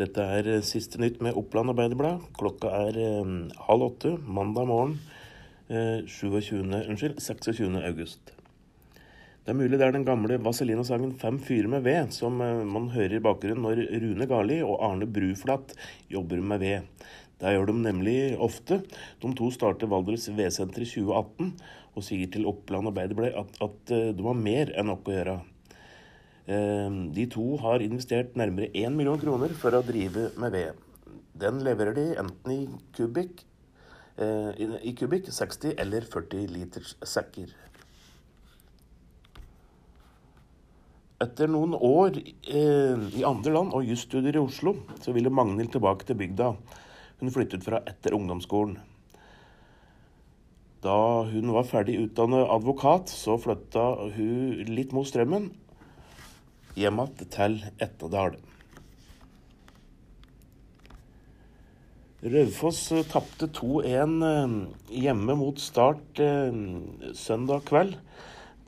Dette er eh, siste nytt med Oppland Arbeiderblad. Klokka er eh, halv åtte mandag morgen eh, 27, unnskyld, 26. august. Det er mulig det er den gamle Vazelina-sangen 'Fem fyrer med ved' som eh, man hører i bakgrunnen når Rune Garli og Arne Bruflat jobber med ved. Det gjør de nemlig ofte. De to starter Valdres Vedsenter i 2018 og sier til Oppland Arbeiderblad at, at eh, de har mer enn nok å gjøre. Eh, De to har investert nærmere 1 million kroner for å drive med ved. Den leverer de enten i kubikk, eh, i- i kubikk 60 eller 40 liters sekker. Etter noen år eh, i andre land og jusstudier i Oslo, så ville Magnhild tilbake til bygda. Hun flyttet fra etter ungdomsskolen. Da hun var ferdig utdannet advokat, så flytta hun litt mot strømmen hjem igjen til Etnedal. Raufoss eh, tapte 2-1 eh, hjemme mot Start eh, søndag kveld.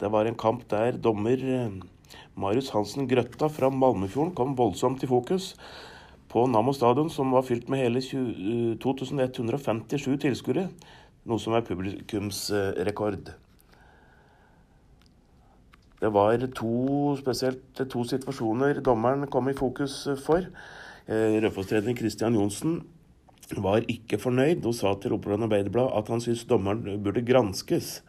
Det var en kamp der dommer Marius Hansen Grøtta fra Malmefjorden kom voldsomt i fokus. På Nammo stadion, som var fylt med hele 20, eh, 2157 tilskuere, noe som er publikumsrekord. Det var to, spesielt to situasjoner dommeren kom i fokus for. Eh, Raufoss-trener Christian Johnsen var ikke fornøyd og sa til Oppland Arbeiderblad at han syntes dommeren burde granskes.